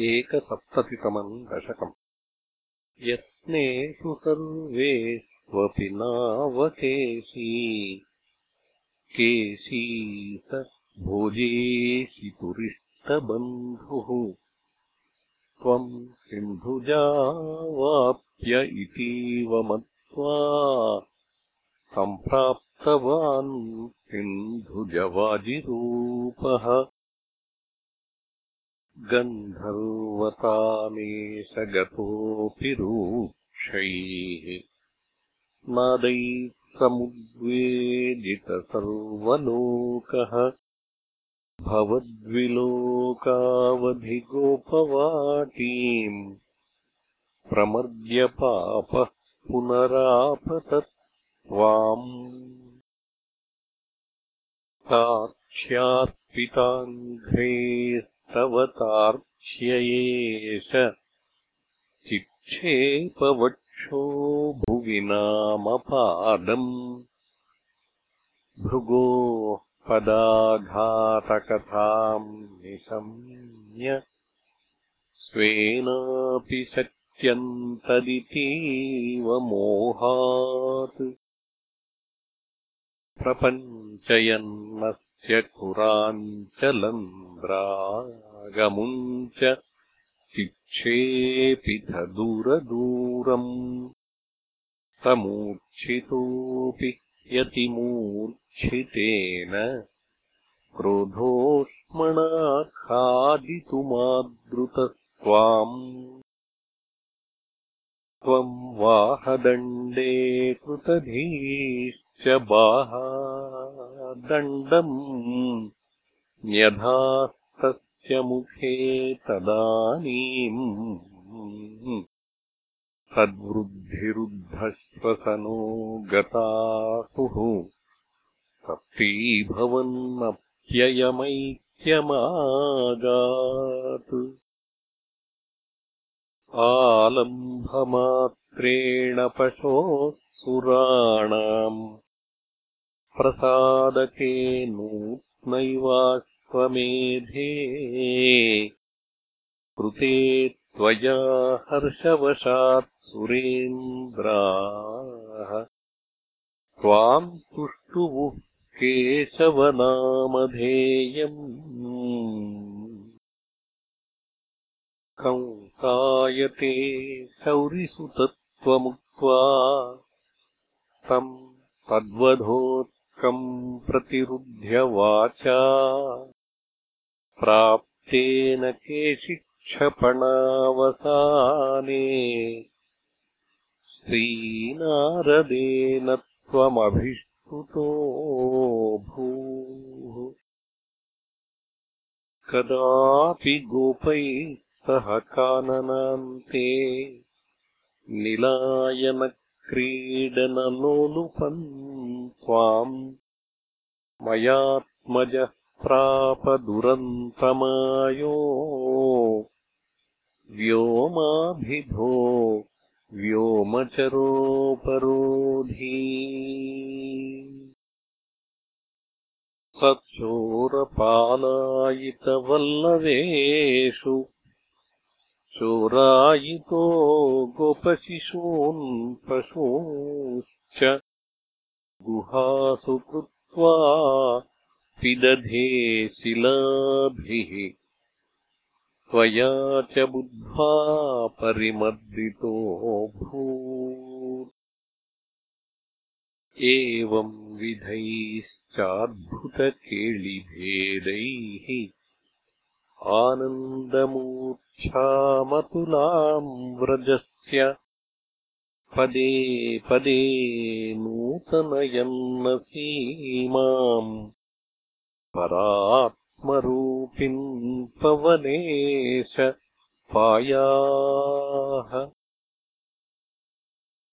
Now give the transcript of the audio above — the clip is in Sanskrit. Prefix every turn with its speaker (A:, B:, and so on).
A: एकसप्ततितमम् दशकम्। यत्नेषु सर्वेष्वपि नावकेशी। केशी स भोजेशितुरिष्टबन्धुः त्वम् सिन्धुजावाप्य इतीव मत्वा सम्प्राप्तवान् सिन्धुजवाजिरूपः गन्धर्वतामेष गतोऽपि रूक्षैः नादैः समुद्वेदितसर्वलोकः भवद्विलोकावधिगोपवाटीम् प्रमर्द्यपापः पुनरापतत्त्वाम् साक्ष्यात्पिताङ्घ्रेः तवतार्क्ष्ययेष। चिक्षेपवक्षो भुवि नामपादम्। भृगोः पदाघातकथाम् निशम्य। स्वेनापि शक्यन्तदितीव मोहात्। प्रपञ्चयन्नस्य कुराञ्चलम् रागमुम् च चिक्षेपितदूरदूरम् समूर्च्छितोऽपि यतिमूर्च्छितेन। क्रोधोष्मणा खादितुमादृतत्वाम् त्वम् वाहदण्डे कृतधीश्च बाहादण्डम्। न्यधास्तस्य मुखे तदानीम् तद्वृद्धिरुद्धश्वसनो गतासुः तप्तीभवन्नप्ययमैक्यमागात् आलम्भमात्रेण पशोः सुराणाम् प्रसादके नैवाश्वमेधे कृते त्वया हर्षवशात् सुरेन्द्राः। त्वाम् तुष्टुवुः केशवनामधेयम्। कंसायते शौरिसुतत्वमुक्त्वा तम् तद्वधोत् कम् प्रतिरुध्य वाचा प्राप्तेन केशिक्षपणावसाने श्रीनारदेन त्वमभिष्टुतो भूः। कदापि गोपैः सह काननान्ते निलायनक्रीडनलोलुपन् त्वाम् मयात्मजः प्रापदुरन्तमायो। व्योमाभिधो व्योमचरोपरोधी। सचोरपालायितवल्लवेषु चोरायितो गोपशिशून् पशूंश्च गुहासु कृत्वा पिदधे शिलाभिः त्वया च बुद्ध्वा परिमर्दितोऽभूत् एवम् विधैश्चाद्भुतकेलिभेदैः। आनन्दमूर्च्छामतुलाम् व्रजस्य। पदे पदे नूतनयन्नसीमाम् परात्मरूपिम् पवनेश पायाः